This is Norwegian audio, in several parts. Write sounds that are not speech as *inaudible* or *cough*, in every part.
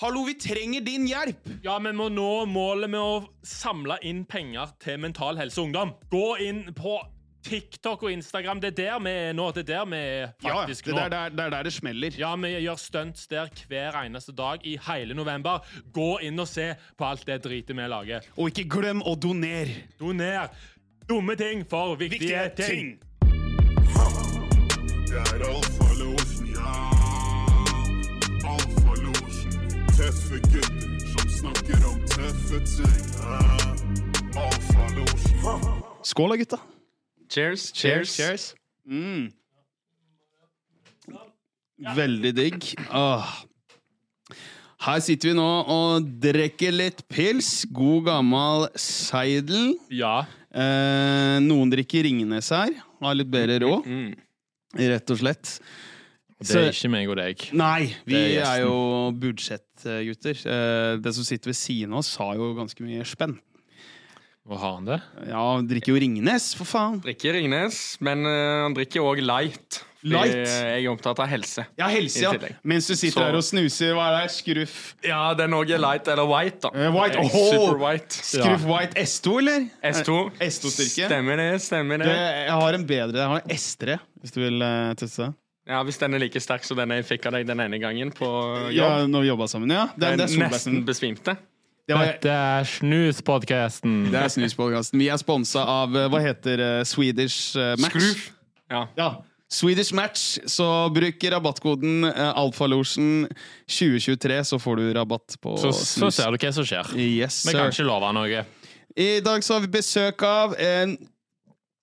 Hallo, vi trenger din hjelp! Ja, vi må nå målet med å samle inn penger til Mental Helse Ungdom. Gå inn på TikTok og Instagram. Det er der vi er nå. Det er der vi er Ja, faktisk det nå. er der, det er der det smeller. Ja, vi gjør stunts der hver eneste dag i hele november. Gå inn og se på alt det dritet vi lager. Og ikke glem å donere. Doner dumme ting for viktige, Viktige ting. Det er alfalåsen, Tøffe gutter som snakker om tøffe ting. Ja. Skål da, gutta. Cheers. Cheers. Mm. Veldig digg. Åh. Her sitter vi nå og drikker litt pils. God gammel seidel. Ja. Eh, noen drikker Ringnes her. Har litt bedre råd, Mm. rett og slett. Det er ikke meg og deg. Nei, vi er er, jo budsjettgutter. Eh, den som sitter ved siden av oss, har jo ganske mye spenn. Hvor har han det? Ja, han drikker jo Ringnes, for faen. Drikker Ringnes, men eh, han drikker òg light. Light? jeg er opptatt av helse. Ja, helse, ja. Mens du sitter Så- der og snuser. Hva er det? Skruff Ja, den òg er light, eller white, da. Eh, white, er! Super white. Skruff White S2, eller? S2. Eh, S2-styrke. Stemmer det. stemmer Det, det. jeg har en bedre. Jeg har en S3, hvis du vil uh, teste. Ja, Hvis den er like sterk som den jeg fikk av deg den ene gangen på jobb. Ja, når vi jobba sammen, ja. Den, det er nesten besvimte. Det, var, Dette er Snuspodkasten. det er Snuspodkasten. Vi er sponsa av eh, hva heter eh, Swedish eh, Match. Skruv. Ja. Ja. Swedish Match. Så bruk rabattkoden uh, Alfalosjen2023, så får du rabatt på Så, så ser du hva som skjer. Yes, Vi kan ikke love noe. I dag så har vi besøk av en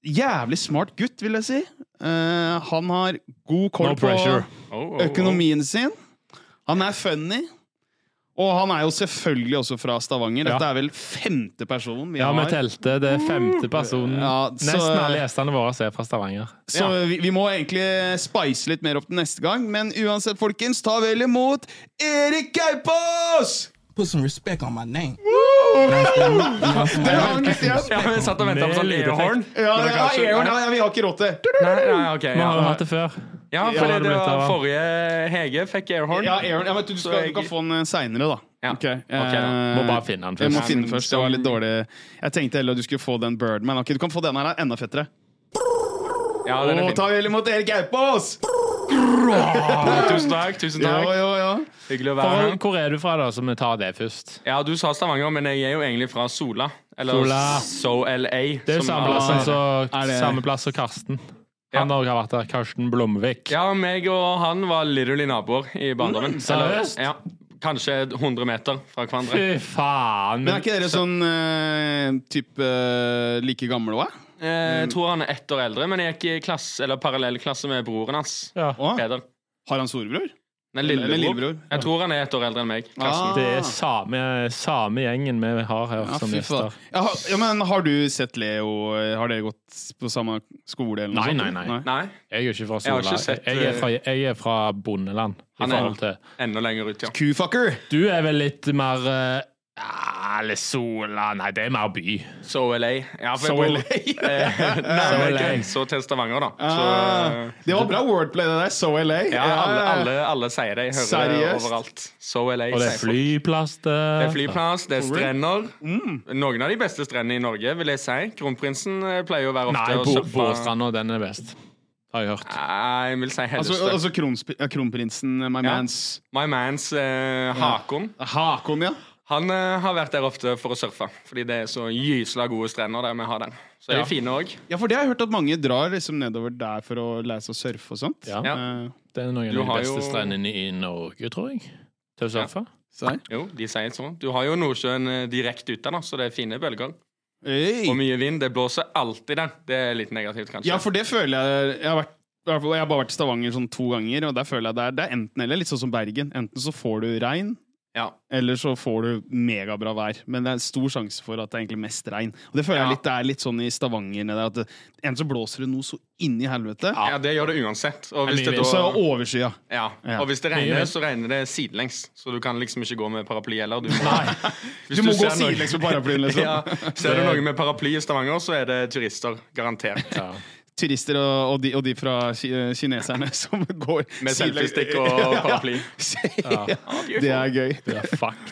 jævlig smart gutt, vil jeg si. Uh, han har god koll No på pressure. Oh, oh, oh. økonomien sin. Han er funny. Og han er jo selvfølgelig også fra Stavanger. Dette Ja. er vel femte personen vi Ja, vi har. telte. Det er femte personen. Ja, så- Nesten alle gjestene våre er fra Stavanger. Så vi, vi må egentlig spice litt mer opp til neste gang. Men uansett, folkens, ta vel imot Erik Gaupås! Put some respect on my name. *laughs* Jeg satt og venta på sånn lydhorn. Ja, ja, ja, vi har ikke råd til Nei, nei, ok. Vi har hatt det før. ja for det var forrige Hege fikk airhorn. Ja, Aaron, ja, men du, skal, du kan få den seinere, da. Ja. Okay. da. eh, Må bare finne den Jeg må først. finne den først. Det var litt dårlig. Jeg tenkte heller at du skulle få den Birdman. Ok, Du kan få den her, enda fettere. Ja, den er Og fin. ta vel imot Erik Gaupås! Tusen takk. tusen takk jo, ja. Hyggelig å være her. hvor er du fra, da, så vi tar det først? Ja, Du sa Stavanger, men jeg er jo egentlig fra Sola. Eller Sola. So LA. Det er jo samme plass det- samme plass som Karsten. Han har også vært der. Karsten Blomvik. Ja, meg og han var literally naboer i barndommen. seriøst? ja, kanskje 100 meter fra hverandre. Fy faen. Men er ikke dere sånn uh, type uh, like gamle òg? Eh, Jeg tror han er ett år eldre, men jeg gikk i klasse, eller parallellklasse med broren hans. ja. Peder. Har han storebror? Nei, Eller lillebror. lillebror. Jeg tror han er et år eldre enn meg. Ah. Det er samme, same, gjengen vi har her Ja, som gjester. Ja, ja, men har du sett Leo? Har dere gått på samme skole? Eller Nei, sånt? nei, nei. Nei, Jeg er ikke fra Sola. Jeg, sett, jeg, er fra, jeg er fra bondeland. Han er- til enda lenger ut, ja. Q-fucker! Du er vel litt mer eh, ja, Eller Sola Nei, det er mer by. So LA. Ja, for So jeg bor LA. *laughs* eh, So nærme LA. grensa til Stavanger, da. Så, Ah, eh, det var bra wordplay, det der. So LA. ja, alle, alle, alle sier det. Jeg hører Seriøst? det overalt. So LA. Og det er sier folk. flyplass der. Det er flyplass, det er strender. Mm. Noen av de beste strendene i Norge, vil jeg si. Kronprinsen eh, pleier å være ofte Nei, å Bo- surfe Båstranda, den er best. Har jeg hørt. Nei, jeg vil si Altså, Hellestø. altså kronsp- ja, kronprinsen, my Ja. mans My mans eh, Hakon. Hakon, ja. Han uh, har vært der ofte for å surfe, fordi det er så gysla gode strender der vi har den. Så er de Ja. fine òg. Ja, for det har jeg hørt at mange drar liksom nedover der for å lære seg å surfe og sånt. Ja. Ja. Eh, Det er noen Du av de beste jo- strendene i Norge, tror jeg. Til å surfe. Ja. Jo, de sier sånn. Du har jo Nordsjøen eh, direkte ute, da, så det er fine bølger. Hey. Og mye vind. Det blåser alltid der. Det er litt negativt, kanskje. Ja, for det føler jeg Jeg har, vært, i hvert fall- jeg har bare vært i Stavanger sånn to ganger, og der føler jeg det er, det er enten eller. Litt sånn som Bergen. Enten så får du regn, Ja. eller så får du megabra vær. Men det er stor sjanse for at det er egentlig mest regn. Og det føler Ja. jeg litt, det er litt sånn i Stavanger. nede, At det, enten så blåser det noe så inn i helvete, ja, det gjør det uansett. Og hvis Det og så er overskya. ja. Ja. og hvis det regner, så regner det sidelengs. Så du kan liksom ikke gå med paraply heller. Du må, *laughs* Hvis Du må gå sidelengs med paraplyen, liksom. *laughs* ja, Ser du noe med paraply i Stavanger, så er det turister. Garantert. Ja. turister og, og, de, og de fra kineserne *laughs* som går Med selfiestick og *laughs* paraply. *laughs* ja, det er gøy. Det er fucked.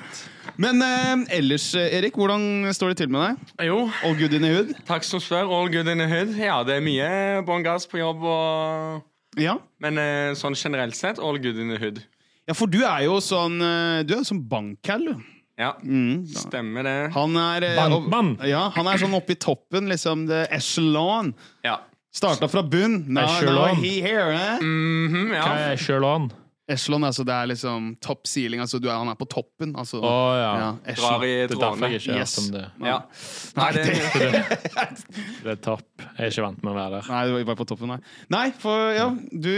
Men eh, ellers, eh, Erik, hvordan står det til med deg? Jo, All good in the hood? takk som spør. All good in the hood. Ja, det er mye bånn gass på jobb, og... Ja. men eh, sånn generelt sett, all good in the hood. ja, for du er jo sånn eh, Du er jo sånn bankcal, du. Ja, Mm. stemmer det. Han er eh, Bankmann. Ja, han er sånn oppe i toppen, liksom. The echelon. Ja. Starta fra bunn. Now, now he here, eh? Mhm, ja. Hva er Echelon? Echelon, altså det er liksom top ceiling. Altså du er, han er på toppen. Altså, Å ja. ja, Drar i Det er derfor jeg ikke har Yes. hørt om det. Ja. Nei, det, *laughs* Det er topp. Jeg er ikke vant med å være der. Nei, du var på toppen, nei. Nei, for, ja, du,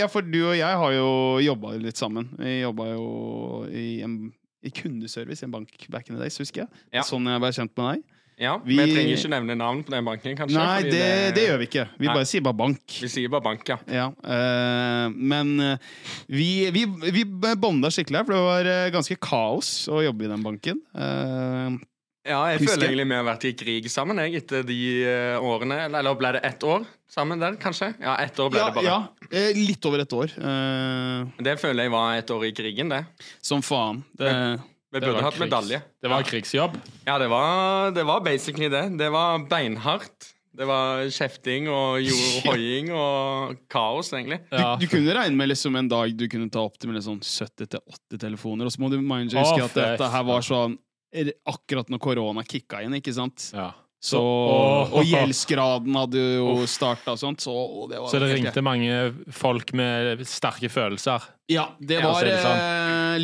ja, for du og jeg har jo jobba litt sammen. Vi jobba jo i, en, i kundeservice i en bank back in the days, husker jeg. Ja. Sånn jeg ble kjent med deg. Ja, Vi- Vi trenger ikke nevne navn på den banken, kanskje. Nei, fordi det, det gjør vi ikke. Vi Nei. bare sier bare bank. Vi sier bare bank, ja. Ja, eh, men eh, vi, vi, vi bonda skikkelig her, for det var eh, ganske kaos å jobbe i den banken. Uh, Ja, jeg Husker føler egentlig vi har vært i krig sammen jeg, etter de årene. Eller, ble det ett år sammen der, kanskje? Ja, ett år ble ja, det bare. ja, litt over ett år. Uh, Det føler jeg var et år i krigen, det. som faen. Det, Vi burde hatt krigs- medalje. Det var krigsjobb. Ja, det var, det var basically det. Det var beinhardt. Det var kjefting og *laughs* hoiing og kaos, egentlig. Ja. Du kunne regne med liksom en dag du kunne ta opp til sånn 70-80 telefoner. Og så må du mind huske at dette her var sånn akkurat når korona kicka inn, ikke sant? ja. Så, og gjeldsgraden hadde jo starta og sånt, så å, det var Så det ringte mange folk med sterke følelser. Ja, det var er sånn. eh,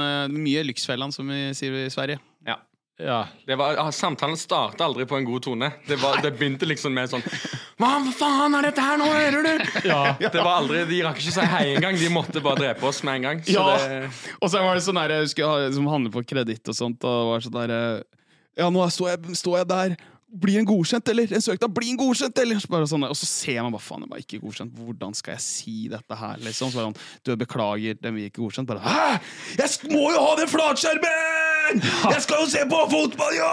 eh, Mye Lyksfällan, som vi sier i Sverige. Ja. Ja. Det var, ah, samtalen starta aldri på en god tone. Det, var, det begynte liksom med sånn Hva faen er dette her nå, hører du? ja. Det var aldri, De rakk ikke si hei engang. De måtte bare drepe oss med en gang. Så Ja. det, Og så var det sånn der, jeg husker, som handler på kreditt og sånt, og var sånn der eh, Ja, nå står jeg, står jeg der. Blir en godkjent, eller? En søknad, blir en godkjent, eller? Så sånn, og så ser man bare faen, jeg var ikke godkjent. Hvordan skal jeg si dette her, liksom? Så bare sånn, du beklager, den blir ikke godkjent. Bare Hæ?! Jeg må jo ha den flatskjermen! Jeg skal jo se på fotball, ja!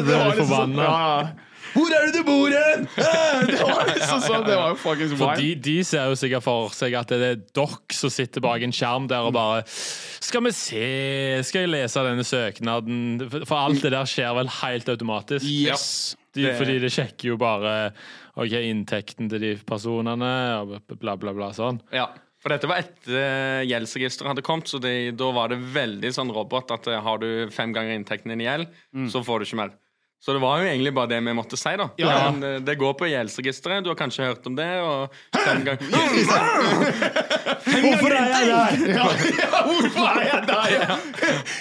Det var liksom sånn, ja. Hvor er det du bor hen?! *laughs* Det var liksom sånn, det var jo fuckings For de, de ser jo sikkert for seg at det er dere som sitter bak en skjerm der og bare Skal vi se Skal jeg lese denne søknaden? For alt det der skjer vel helt automatisk. Yes. De, Det- fordi det sjekker jo bare Ok, inntekten til de personene og bla, bla, bla. sånn. ja. For dette var etter gjeldsregisteret hadde kommet, så det, da var det veldig sånn robot at eh, har du fem ganger inntekten din i gjeld, så får du ikke mer. Så det var jo egentlig bare det vi måtte si, da. Ja. Men, eh, det går på gjeldsregisteret, du har kanskje hørt om det, og *laughs* fem ganger *laughs* Hvorfor er jeg der? Ja, ja, hvorfor er jeg der?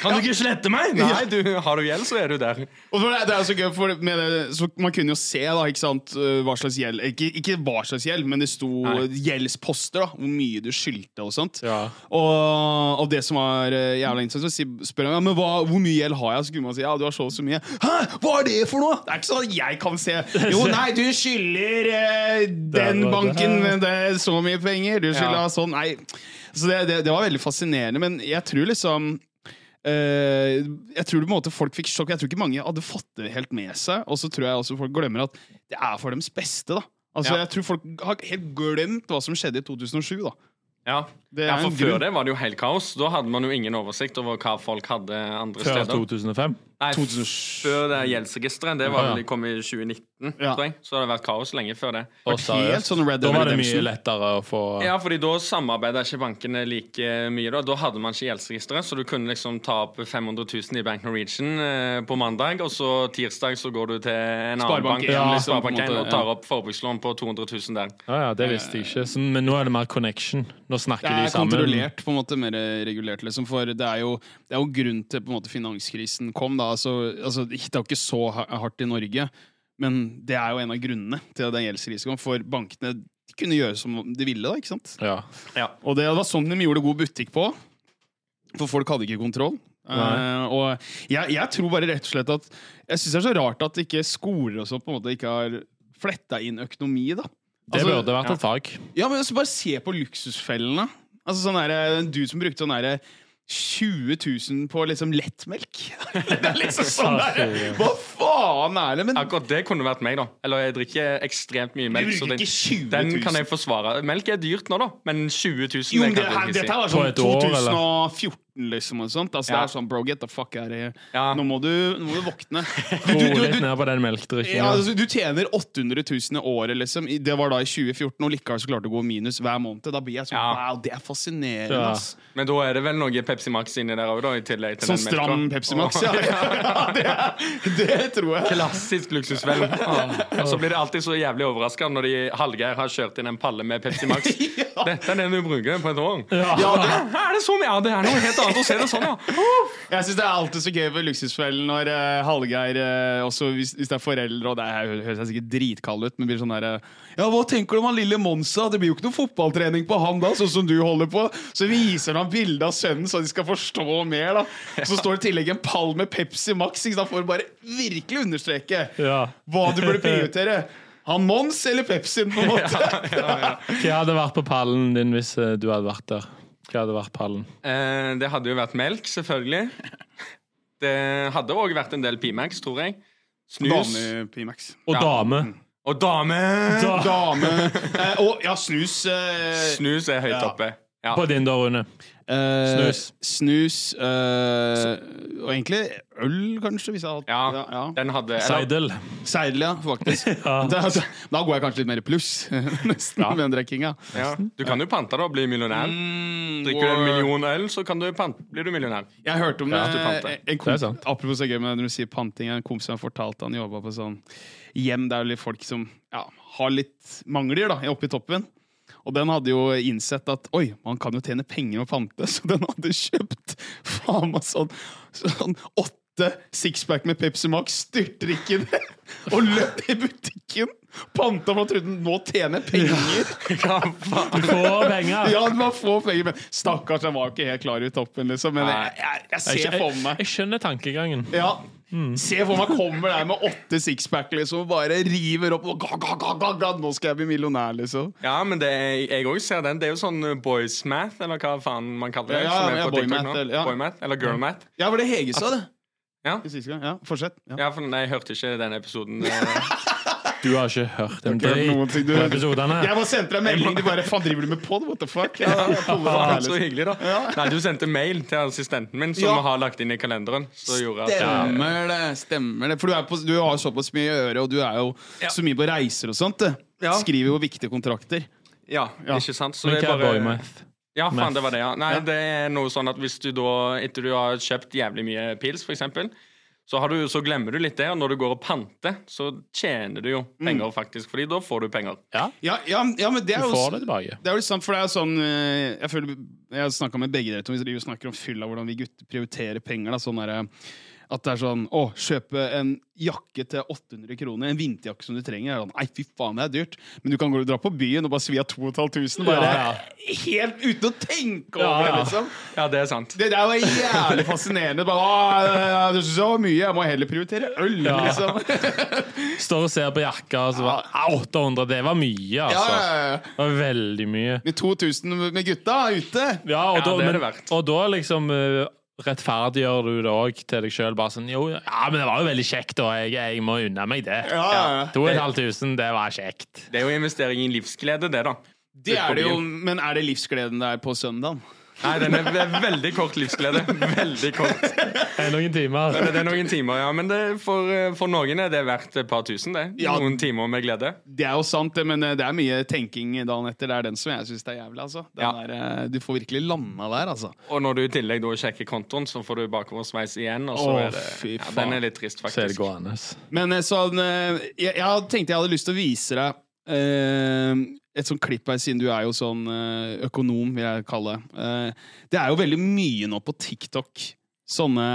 Kan du ikke slette meg? Nei, du, har du gjeld, så er du der. Og for det, det er så gøy, for med det, så Man kunne jo se da, ikke sant, øh, hva slags gjeld ikke, ikke hva slags gjeld, men det sto Nei. gjeldsposter. da Hvor mye du skyldte og sånt. Ja. Og, og det som var uh, jævla interessant, så spør jeg ja, men hva, hvor mye gjeld har jeg. Så kunne man si ja, du har så og så mye. Hæ, hva er det for noe?! Det er ikke sånn at jeg kan se. Jo, nei, du skylder eh, den banken det så mye penger. Du skylder Ja. sånn. Nei. Så det, det, det var veldig fascinerende. Men jeg tror liksom Uh, jeg tror på en måte folk fikk sjokk. Jeg tror ikke mange hadde fått det helt med seg. Og så tror jeg også folk glemmer at det er for deres beste. da Altså Ja. Jeg tror folk har helt glemt hva som skjedde i 2007. da Ja, ja for en Før grunn. det var det jo helt kaos. Da hadde man jo ingen oversikt over hva folk hadde andre Før steder. 2005. Nei, 2007. før det gjeldsregisteret. Det var Ja, ja. de kom i 2019, Ja. tror jeg. Så har det vært kaos lenge før det. Og Helt sånn Red Da var det mye lettere å få Ja, fordi da samarbeida ikke bankene like mye. Da Da hadde man ikke gjeldsregisteret, så du kunne liksom ta opp 500 000 i Bank Norwegian eh, på mandag, og så tirsdag så går du til en annen bank ja, liksom, og tar opp forbrukslån på 200 000 der. Ja, ja, det visste jeg ikke. Så, men nå er det mer connection. Nå snakker de er sammen. kontrollert, på en måte mer regulert, liksom. For det er jo, det er jo grunn til på en måte finanskrisen kom. da altså, altså, Det er jo ikke så hardt i Norge, men det er jo en av grunnene til at den gjeldskrisen kom. For bankene de kunne gjøre som de ville, da. ikke sant? Ja. Og det var sånn de gjorde god butikk på. For folk hadde ikke kontroll. Eh, og jeg, jeg tror bare rett og slett at Jeg syns det er så rart at ikke skoler og sånn på en måte ikke har fletta inn økonomi. da Det Altså, burde vært et fag. Ja, men altså, Bare se på luksusfellene. Altså sånn der, En dude som brukte sånn derre 20 000 på liksom lettmelk. *laughs* det er liksom sånn der, Hva faen er det? Men Akkurat det kunne vært meg, da. Eller jeg drikker ekstremt mye melk. bruker så den, ikke 20 000. den kan jeg forsvare. Melk er dyrt nå, da, men 20 000 jo, men det her, jeg ikke dette var sånn et år, eller? 2014, liksom. Og sånt. Altså, Det er sånn, bro, get the fuck out of here. Ja. Nå, må du, nå må du våkne. Ro *laughs* Du, du, du, ned på den ja, altså, du tjener 800 000 i året, liksom. Det var da i 2014, og likevel så klarte du å gå minus hver måned. Da blir jeg sånn Ja. Wow, det er fascinerende, Ja. ass. Men da er det vel noe Pepsi Max inni der òg, da? I tillegg til Sånn stram Pepsi Max, ja. *laughs* ja det, det tror jeg. Klassisk luksusvenn. *laughs* Og så blir det alltid så jævlig overraska når de Hallgeir har kjørt inn en palle med Pepsi Max. Dette er den du bruker på et år. Ja, det, Er det så mye? Ja, det er noe helt annet å se det sånn, ja. Jeg syns det er alltid så gøy ved Luksusfellen når uh, Hallgeir uh, også hvis, hvis det er foreldre, og det er, høres jeg sikkert dritkald ut, men blir sånn derre Ja, hva tenker du om han lille Monsa? Det blir jo ikke noe fotballtrening på han da, sånn som du holder på. Så viser han bilde av sønnen, så de skal forstå mer, da. Så står det i tillegg en pall med Pepsi Max, da får du bare virkelig understreke Ja. hva du burde prioritere. Han Mons eller Pepsien, på en måte. *laughs* Hva hadde vært på pallen din hvis eh, du hadde vært der? Hva hadde vært pallen? Eh, det hadde jo vært melk, selvfølgelig. *laughs* Det hadde òg vært en del Pimax, tror jeg. Snus. Dame Pimax. Og Ja. dame. Og dame! Da- Dame eh, Og ja, snus. eh, Snus er høyt Ja. oppe. Ja. På din da, Rune. Eh, Snus. Snus uh, Og egentlig øl, kanskje. Hvis jeg hadde Ja, ja, ja. den hadde Seidel. Seidel, ja, faktisk. *laughs* Da, da, da går jeg kanskje litt mer i pluss, *laughs* nesten, med den drikkinga. ja. Du kan jo pante da og bli millionær. Mm, Drikker du en million øl, så kan du pante, blir du millionær. Jeg hørte om Ja, det. En panter. Det. Apropos så gøy med når du sier panting. En kompis har fortalt han jobba på sånn hjem der litt folk som ja, har litt mangler da, oppe i toppen. Og den hadde jo innsett at oi, man kan jo tjene penger med pante, *laughs* så den hadde kjøpt faen meg sånn, sånn åtte sixpack med Pepsi Max, det. *laughs* og løp i butikken. Panta for han trodde nå tjener penger. *laughs* Ja, faen. Få penger! Ja, man får penger, men stakkars, den var ikke helt klar i toppen, liksom. Men jeg, jeg, jeg Jeg, ser jeg, for meg jeg skjønner tankegangen. ja. Se for meg kommer der med åtte sixpack liksom, bare river opp og ga, ga, ga, Nå skal jeg bli millionær, liksom. ja, men det er, jeg òg ser den. Det er jo sånn uh, boys math, eller hva faen man kaller det. Ja, som ja, på boy math, eller- ja. Boy math, eller girl math. Ja, var det Hege sa det? Ja. Ja, Fortsett. Ja. Ja, for nei, jeg hørte ikke den episoden. *laughs* Du har ikke hørt en dritt i du. på episodene. Jeg bare sendte deg melding. De bare Faen, driver du med pod? What the fuck? Ja, Faen, så hyggelig, da. Nei, du sendte mail til assistenten min, som Ja. har lagt inn i kalenderen. Så Stemmer det. stemmer det For du, er på, du har såpass mye i øret, og du er jo Ja. så mye på reiser og sånt. Ja. Skriver jo viktige kontrakter. Ja, Ja. ikke sant? Så Men det er bare? Ja, faen, det var det, ja. Nei, Ja. det er noe sånn at hvis du da, etter du har kjøpt jævlig mye pils, for eksempel, så, har du, så glemmer du litt det, og når du går og panter, så tjener du jo penger, faktisk. Fordi da får du penger. Ja, Ja, ja, ja men det er jo du får det tilbake. Det er jo litt sant, for det er sånn eh, Jeg føler Jeg har snakka med begge dere to, vi snakker om fylla, hvordan vi gutter prioriterer penger. Da, sånn der, at det er sånn Å, kjøpe en jakke til 800 kroner, en vinterjakke som du trenger. Er sånn, Nei, fy faen, det er dyrt. Men du kan gå og dra på byen og bare svi av 2500. Bare Ja, helt uten å tenke Ja, over det, ja. liksom. Ja, det er sant. Det der var jævlig fascinerende. Bare, «Å, så mye. Jeg må heller prioritere øl, Ja. liksom. *laughs* Står og ser på jakka, og så bare ah, 800. Det var mye, altså. ja, ja. Det var veldig mye. Med 2000 med gutta ute. Ja, og, Ja, da, det er det verdt. og da liksom eh, rettferdiggjør du det òg til deg sjøl. Bare sånn Jo, ja, men det var jo veldig kjekt, og jeg, jeg må unne meg det. Ja, ja, ja. 2500, det var kjekt. Det er jo investering i livsglede, det, da. Det er det jo, men er det livsgleden det er på søndagen? Nei, den er ve- veldig kort livsglede. Veldig kort. Det er noen timer. Det er noen timer, ja. Men det, for, for noen er det verdt et par tusen, det. Ja. Noen timer med glede. Det er jo sant, det, men eh, det er mye tenking dagen etter. Det er den som jeg syns er jævlig. altså. Den Ja. der, eh, du får virkelig landa der, altså. Og når du i tillegg da sjekker kontoen, så får du bakoversveis igjen. Og så Å, er det, fy ja, den er litt trist, Så det faktisk. gående. Men sånn jeg, jeg tenkte jeg hadde lyst til å vise deg eh, et sånt klipp her, siden du er jo sånn eh, økonom, vil jeg kalle det. Eh, det er jo veldig mye nå på TikTok. Sånne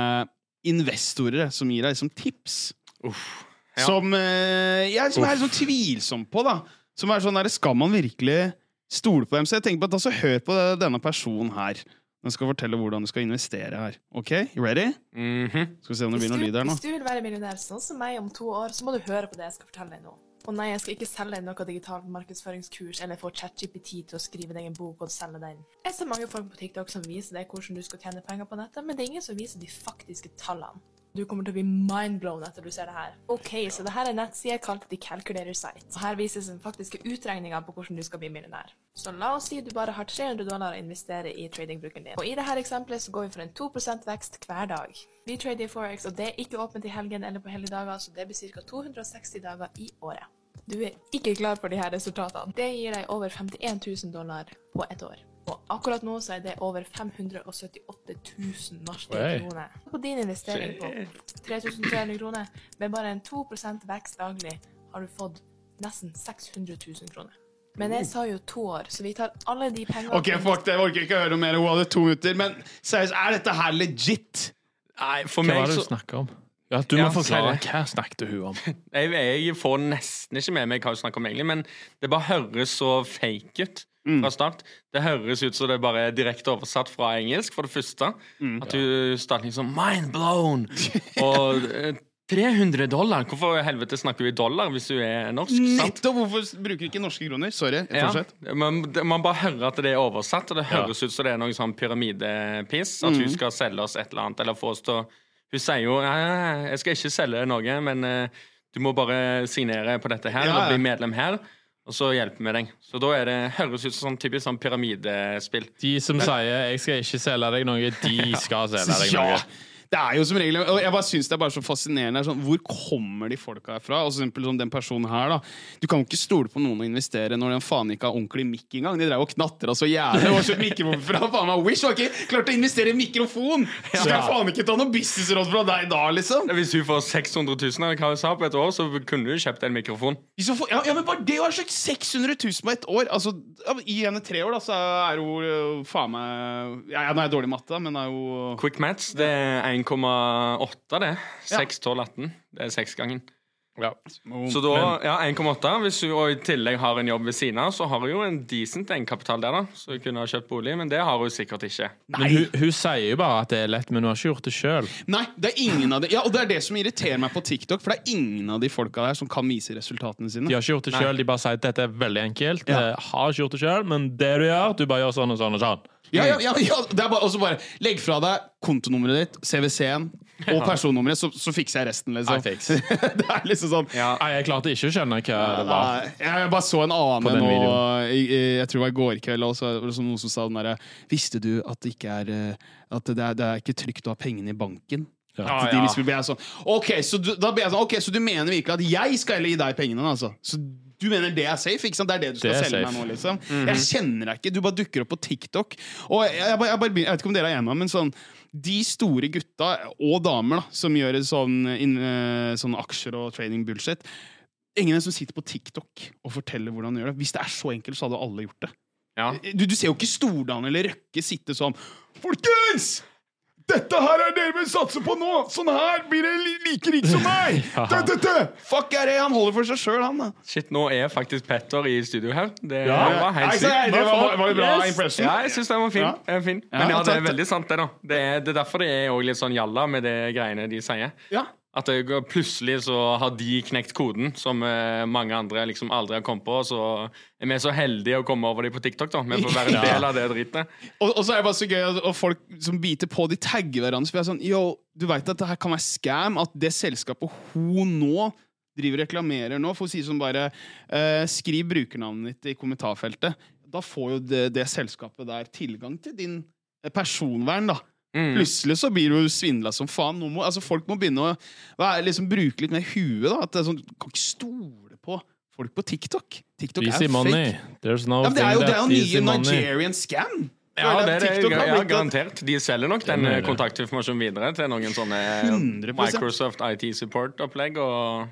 investorer som gir deg som tips. Uff. Ja. Som, eh, jeg, som er sånn tvilsom på, da. Som er sånn der, Skal man virkelig stole på dem? Så jeg tenker på at altså, Hør på denne personen her. Den skal fortelle hvordan du skal investere her. Ok, you ready? Mhm. Skal vi se om det blir noe lyd her nå. hvis du vil være millionær sånn som meg om to år, så må du høre på det jeg skal fortelle deg nå. Og nei, jeg skal ikke selge deg noe digitalt markedsføringskurs eller få ChatGPT til å skrive deg en bok og selge den. Jeg ser mange folk på TikTok som viser deg hvordan du skal tjene penger på nettet, men det er ingen som viser de faktiske tallene. Du kommer til å bli mindblown etter du ser det her. Ok, så det her er nettsida kalt The Calculator Site. Og her vises den faktiske utregninga på hvordan du skal bli millionær. Så la oss si du bare har 300 dollar å investere i tradingbruken din. Og i dette eksempelet så går vi for en 2% vekst hver dag. Vi trader i Forex, og det er ikke åpent i helgen eller på helligdager, så det blir ca. 260 dager i året. Du er ikke klar for de her resultatene. Det gir deg over 51 000 dollar på ett år. Og akkurat nå så er det over 578 000 norske Oi. kroner. På din investering på 3300 kroner, med bare en 2% vekst daglig, har du fått nesten 600 000 kroner. Men jeg sa jo to år, så vi tar alle de pengene Ok, fuck det, jeg orker ikke å høre mer. Hun hadde to minutter. Men seriøst, er dette her legit? Nei, for Hva meg var det du så snakka om? Ja, du Ja, må forklare. si Hva snakket hun om? jeg, jeg får nesten ikke med meg hva hun snakker om, egentlig, men det bare høres så fake ut fra start. Det høres ut som det bare er direkte oversatt fra engelsk, for det første. At du starter liksom Mind blown! Og eh, 300 dollar! Hvorfor i helvete snakker vi dollar hvis du er norsk? sant? Nettopp! Hvorfor bruker du ikke norske kroner? Sorry. Ja, Fortsett. man, bare hører at det er oversatt, og det høres ut som det er noe sånn pyramidepiss. At hun skal selge oss et eller annet, eller få oss til å Hun sier jo jeg skal ikke selge noe, men eh, du må bare signere på dette her, Ja, og bli medlem her. Og så hjelper vi deg. Så da er det, høres ut som sånn typisk sånn pyramidespill. De som sier 'jeg skal ikke selge deg noe', de skal selge deg *laughs* noe. Ja! Det er jo som regel Og jeg bare synes det er bare så fascinerende. Sånn, hvor kommer de folka herfra? Og for eksempel som den personen her da Du kan jo ikke stole på noen å investere når den faen ikke har ordentlig mikk engang. De drev og knatra så jævlig og kjøpt mikrofon fra faen meg Wish. har ikke klart å investere i mikrofon! Så skal jeg faen ikke ta noe businessråd fra deg da, liksom! Hvis hun får 600 000 eller hva hun sa på et år, så kunne du kjøpt en mikrofon. Får- Ja, ja, men bare det å ha kjøpt 600 000 på ett år altså, I henne tre år, da, så er hun øh, faen meg ja, Nå er jeg dårlig i matte, men er jo Quick Mats, det er 1,8, det. 6, 12, 18. Det er seksgangen. Så da, ja, 1,8. Hvis du og i tillegg har en jobb ved siden av, så har hun jo en decent egenkapital der, da. Så hun kunne ha kjøpt bolig, men det har hun sikkert ikke. Men hun, hun sier jo bare at det er lett, men hun har ikke gjort det sjøl. Nei, det er ingen av de Ja, og det er det som irriterer meg på TikTok, for det er ingen av de folka der som kan vise resultatene sine. De har ikke gjort det sjøl, de bare sier at dette er veldig enkelt. Ja. Jeg har ikke gjort det sjøl, men det du gjør, du bare gjør sånn og sånn og sånn. Ja, ja, ja, ja det er bare, også bare Legg fra deg kontonummeret ditt, CWC-en og personnummeret, så, så fikser jeg resten, liksom. Fix. *laughs* det er liksom sånn Nei, jeg klarte ikke å skjønne hva det var. Jeg bare så en annen nå, i- Jeg tror det var i går kveld. Og så var det sånn noen som sa den derre Visste du at det ikke er eh, At det er, det er ikke trygt å ha pengene i banken? Ja. ja de liksom ble sånn Ok, så du, da ble jeg sånn Ok, så du mener virkelig at jeg skal heller gi deg pengene, altså? Så du mener det er safe? ikke sant? Det er det du skal Det selge safe. meg nå, liksom? Jeg kjenner deg ikke. Du bare dukker opp på TikTok. Og jeg, jeg, jeg, jeg vet ikke om dere er enige, men sånn de store gutta og damer da, som gjør sånn, eh, sånn aksjer og trading bullshit Ingen som sitter på TikTok og forteller hvordan de gjør det. Hvis det er så enkelt, så hadde alle gjort det. Ja. Du, du ser jo ikke Stordalen eller Røkke sitte sånn Folkens! Dette her er dere vil satse på nå! Sånn her blir dere like rik som meg! Dø, dø, dø! Fuck er det? Han holder for seg sjøl, han. da Shit, nå er faktisk Petter i studio her. Det Ja. var helt sykt. det var, var det bra Yes. impression? Ja, jeg syns den var fin. Ja. Er fin. Men ja, det er veldig sant, det. da Det er, det er derfor det er også litt sånn jalla med det greiene de sier. Ja. At det plutselig så har de knekt koden, som eh, mange andre liksom aldri har kommet på. Så er vi så heldige å komme over dem på TikTok. da Vi får være en *laughs* del av det dritet. Og, og så er det bare så gøy at folk som biter på, de tagger hverandre. For jeg er sånn, yo, du vet at det her kan være scam, at det selskapet hun nå driver og reklamerer nå, for å si som bare eh, Skriv brukernavnet ditt i kommentarfeltet. Da får jo det, det selskapet der tilgang til din eh, personvern, da. Mm. Plutselig så blir du svindla som faen. Må, altså folk må begynne å være, liksom, bruke litt mer huet. da At det er sånn, Du kan ikke stole på folk på TikTok. TikTok Easy er money. There's no Ja, det er jo, det er jo nye money. Nigerian scam. Ja, det er det. TikTok Ja, garantert. De selger nok den eh, kontaktinformasjonen videre til noen sånne 100%. Microsoft IT Support-opplegg. og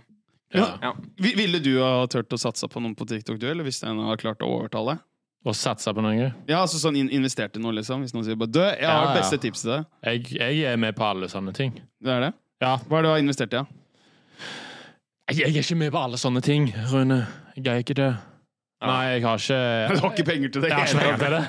Ja. ja. Ville du ha turt å satse på noen på TikTok, du, eller hvis en har klart å overtale? Og satsa på noe. Ja, altså sånn in investerte noe, liksom. Hvis noen sier bare 'dø, jeg har Ja, det beste tips tipset til deg'. Jeg, jeg er med på alle sånne ting. Det er det? Ja. Hva er det du har investert i, da? Jeg, jeg er ikke med på alle sånne ting, Rune. Jeg er ikke det. Nei, jeg har ikke *laughs* Du har ikke penger til det? Jeg har ikke penger til det.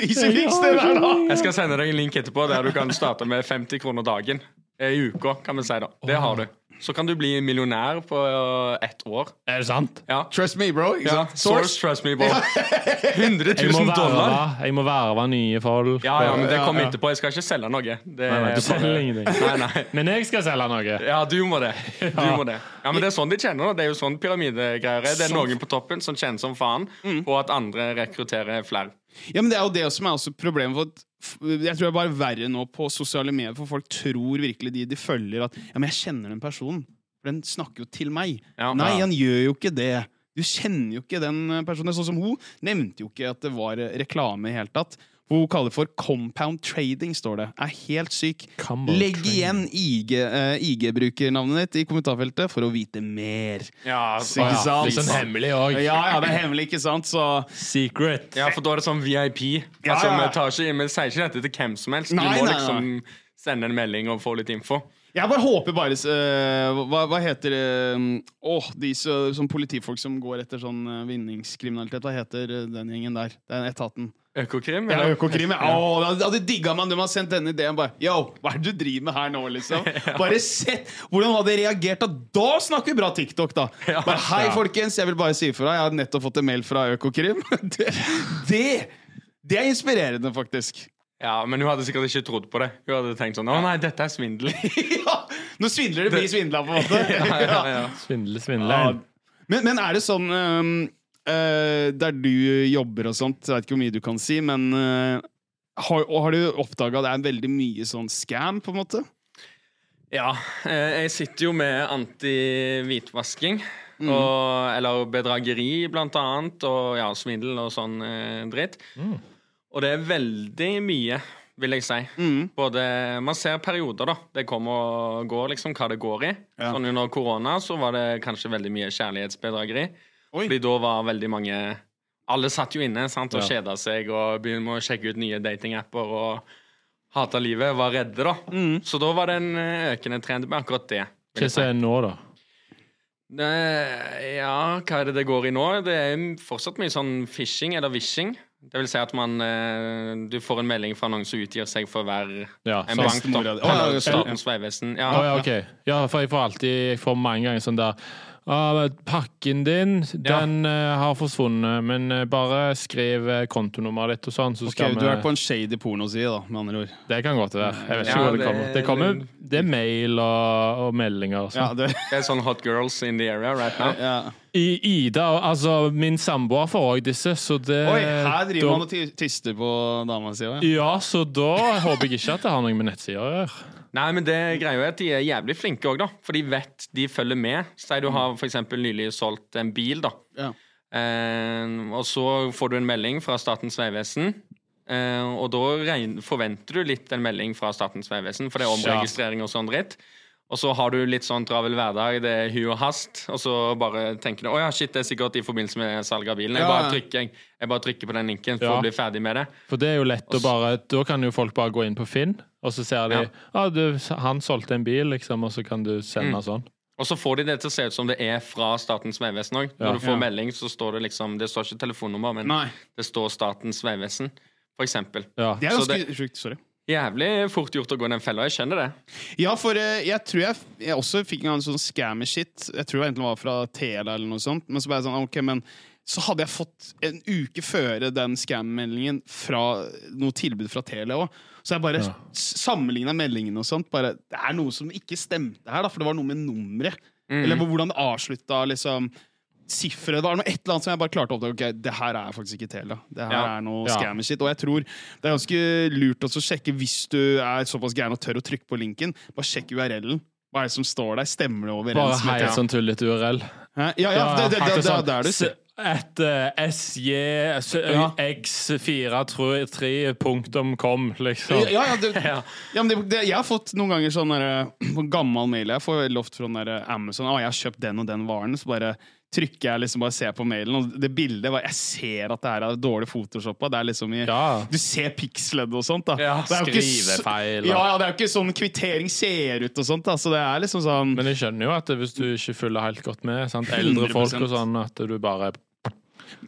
*laughs* ikke fiks det der, da! Jeg skal sende deg en link etterpå der du kan starte med 50 kroner dagen. I uka, kan vi si. da Det har du. Så kan du bli millionær på øh, ett år. Er det sant? Ja. Trust me, bro. Ja, source, trust me, bro. 100 *laughs* Jeg 000 dollar. jeg må verve nye folk. Ja, ja, men det kommer etterpå. Jeg skal ikke selge noe. Det Nei, nei, du selger bare- ingenting. *laughs* Nei, nei. Men jeg skal selge noe. Ja, du må det. Du må det. Ja, men Det er sånn de tjener. da. Det er jo sånn pyramidegreier er. Det er noen på toppen som tjener som faen på at andre rekrutterer flere. Ja, men Det er jo det som er også problemet. For at, jeg tror det er bare verre nå på sosiale medier, for folk tror virkelig de de følger at Ja, men jeg kjenner den personen, for den snakker jo til meg. Ja. Nei, Ja. han gjør jo ikke det. Du kjenner jo ikke den eh, personen. Sånn som hun nevnte jo ikke at det var eh, reklame i hele tatt. Hun kaller det for compound trading, står det. Er helt syk. Combo Legg igjen IG, eh, IG-brukernavnet ditt i kommentarfeltet for å vite mer. Ja, Ikke sant? Litt sånn hemmelig òg. Ja, ja, det er hemmelig, ikke sant? Så Secret. Ja, for da er det sånn VIP. Ja, Altså, ja. Vi, tar ikke, vi sier ikke dette til hvem som helst. Du må nei, liksom sende en melding og få litt info. Jeg bare håper bare uh, hva, hva heter det Åh, de så, som politifolk som går etter sånn uh, vinningskriminalitet. Hva heter den gjengen der? Den etaten. Økokrim? Ja. Økokrim. Ja. Oh, det hadde- digga man. De har sendt denne ideen. Bare Yo, hva er det du driver med her nå, liksom? *laughs* Bare sett hvordan hadde reagert. Da Da snakker vi bra TikTok, da. Bare Hei, folkens, jeg vil bare si ifra. Jeg har nettopp fått en mail fra Økokrim. *laughs* Det, det, det er inspirerende, faktisk. Ja, Men hun hadde sikkert ikke trodd på det. Hun hadde tenkt sånn Å nei, dette er svindel. *laughs* ja, svindler det blir svindla, på en måte. *laughs* ja, ja, ja. Svindle, svindle. Ja. Men, men er det sånn um, uh, Der du jobber og sånt, jeg vet ikke hvor mye du kan si, men uh, har, og har du oppdaga det er veldig mye sånn scam, på en måte? Ja, eh, jeg sitter jo med anti-hvitvasking. Mm. Og, eller bedrageri, blant annet, og ja, svindel og sånn eh, dritt. Mm. Og det er veldig mye, vil jeg si. Mm. Både, Man ser perioder, da. Det kommer og går, liksom, hva det går i. Ja. Sånn Under korona så var det kanskje veldig mye kjærlighetsbedrageri. Oi. Fordi da var veldig mange Alle satt jo inne sant, og Ja. kjeda seg og begynte med å sjekke ut nye datingapper og hata livet. Var redde, da. Mm. Så da var det en eh, økende trend med akkurat det. Hva sier si. er nå, da? Ja, hva er det det går i nå? Det er fortsatt mye sånn phishing eller vishing. Det vil si at man eh, Du får en melding fra noen som utgir seg for å være Ja, en bank. da. Bestemora ja, Statens vegvesen. Ja. Oh, ja, okay. Ja, for jeg får alltid Jeg får mange ganger sånn der ah, Pakken din, Ja. den uh, har forsvunnet, men uh, bare skriv uh, kontonummeret ditt og sånn, så okay, skal du er på en shady pornoside, da, med andre ord. Det kan godt være. Jeg vet ikke hvor det det- kommer. Det kommer Det er mail og, og meldinger og Ja, sånn. det, Det er sånn hot girls in the area right now. ja. I Ida, altså min samboer får òg disse, så det Oi, her driver da- man og tister på dama si òg, ja. Ja, så da håper jeg ikke at det har noe med nettsider å gjøre. Nei, men det greia er at de er jævlig flinke òg, da. For de vet de følger med. Si du har eksempel nylig solgt en bil, da. Ja. Eh, og så får du en melding fra Statens vegvesen. Eh, og da forventer du litt en melding fra Statens vegvesen, for det er omregistrering og sånn dritt. Og så har du litt sånn travel hverdag, det er hu og hast, og så bare tenker du å ja, shit, det er sikkert i forbindelse med salg av bilen. Jeg bare trykker, jeg, jeg bare trykker på den linken for Ja. å bli ferdig med det. For det er jo lett å bare Da kan jo folk bare gå inn på Finn, og så ser de Ja. ah, du, han solgte en bil, liksom, og så kan du sende Mm. sånn. Og så får de det til å se ut som det er fra Statens vegvesen òg. Når Ja. du får Ja. melding, så står det liksom Det står ikke telefonnummer, men Nei. det står Statens vegvesen, for eksempel. Ja. Det er ganske sjukt. Sorry. Jævlig fort gjort å gå i den fella. Jeg skjønner det. Ja, for eh, jeg tror jeg, jeg også fikk en sånn scammy shit. Jeg tror det egentlig var fra Tela eller noe sånt. Men så ble jeg sånn, ok, men så hadde jeg fått en uke før den scam-meldingen fra noe tilbud fra Telia òg. Så jeg bare Ja. sammenligna meldingene og sånt. Bare, det er noe som ikke stemte her, da, for det var noe med nummeret. Mm. Eller hvordan det avslutta, liksom. Sifferet. Det var noe, et eller annet som jeg bare klarte å oppdage. Ok, det her er faktisk ikke Telia. Det her Ja. er noe Ja. scammer-shit. Og jeg tror det er ganske lurt også å sjekke hvis du er såpass gæren og tør å trykke på linken. Bare sjekk URL-en. Hva er det som står der? Stemmer det Bare overens med helt sånn tullete URL. Hæ? Ja, ja, det, det, det, det, det er du. Et uh, SJ s- Ja. x43.com, liksom. Ja, ja, det, *laughs* Ja. ja, men det, det, jeg har fått noen ganger sånn der, på gammel mail Jeg får ofte fra der Amazon Å, jeg har kjøpt den og den varen. Så bare trykker jeg liksom bare ser på mailen, og det bildet var, Jeg ser at det her er dårlig photoshoppa. Det er liksom i Ja. Du ser piksledd og sånt. da Ja, Det er jo ikke skrivefeil, Ja, ja, det er jo ikke sånn kvittering ser ut og sånt. da Så det er liksom sånn Men jeg skjønner jo at det, hvis du ikke følger helt godt med, sant? eldre 100%. folk og sånn, at du bare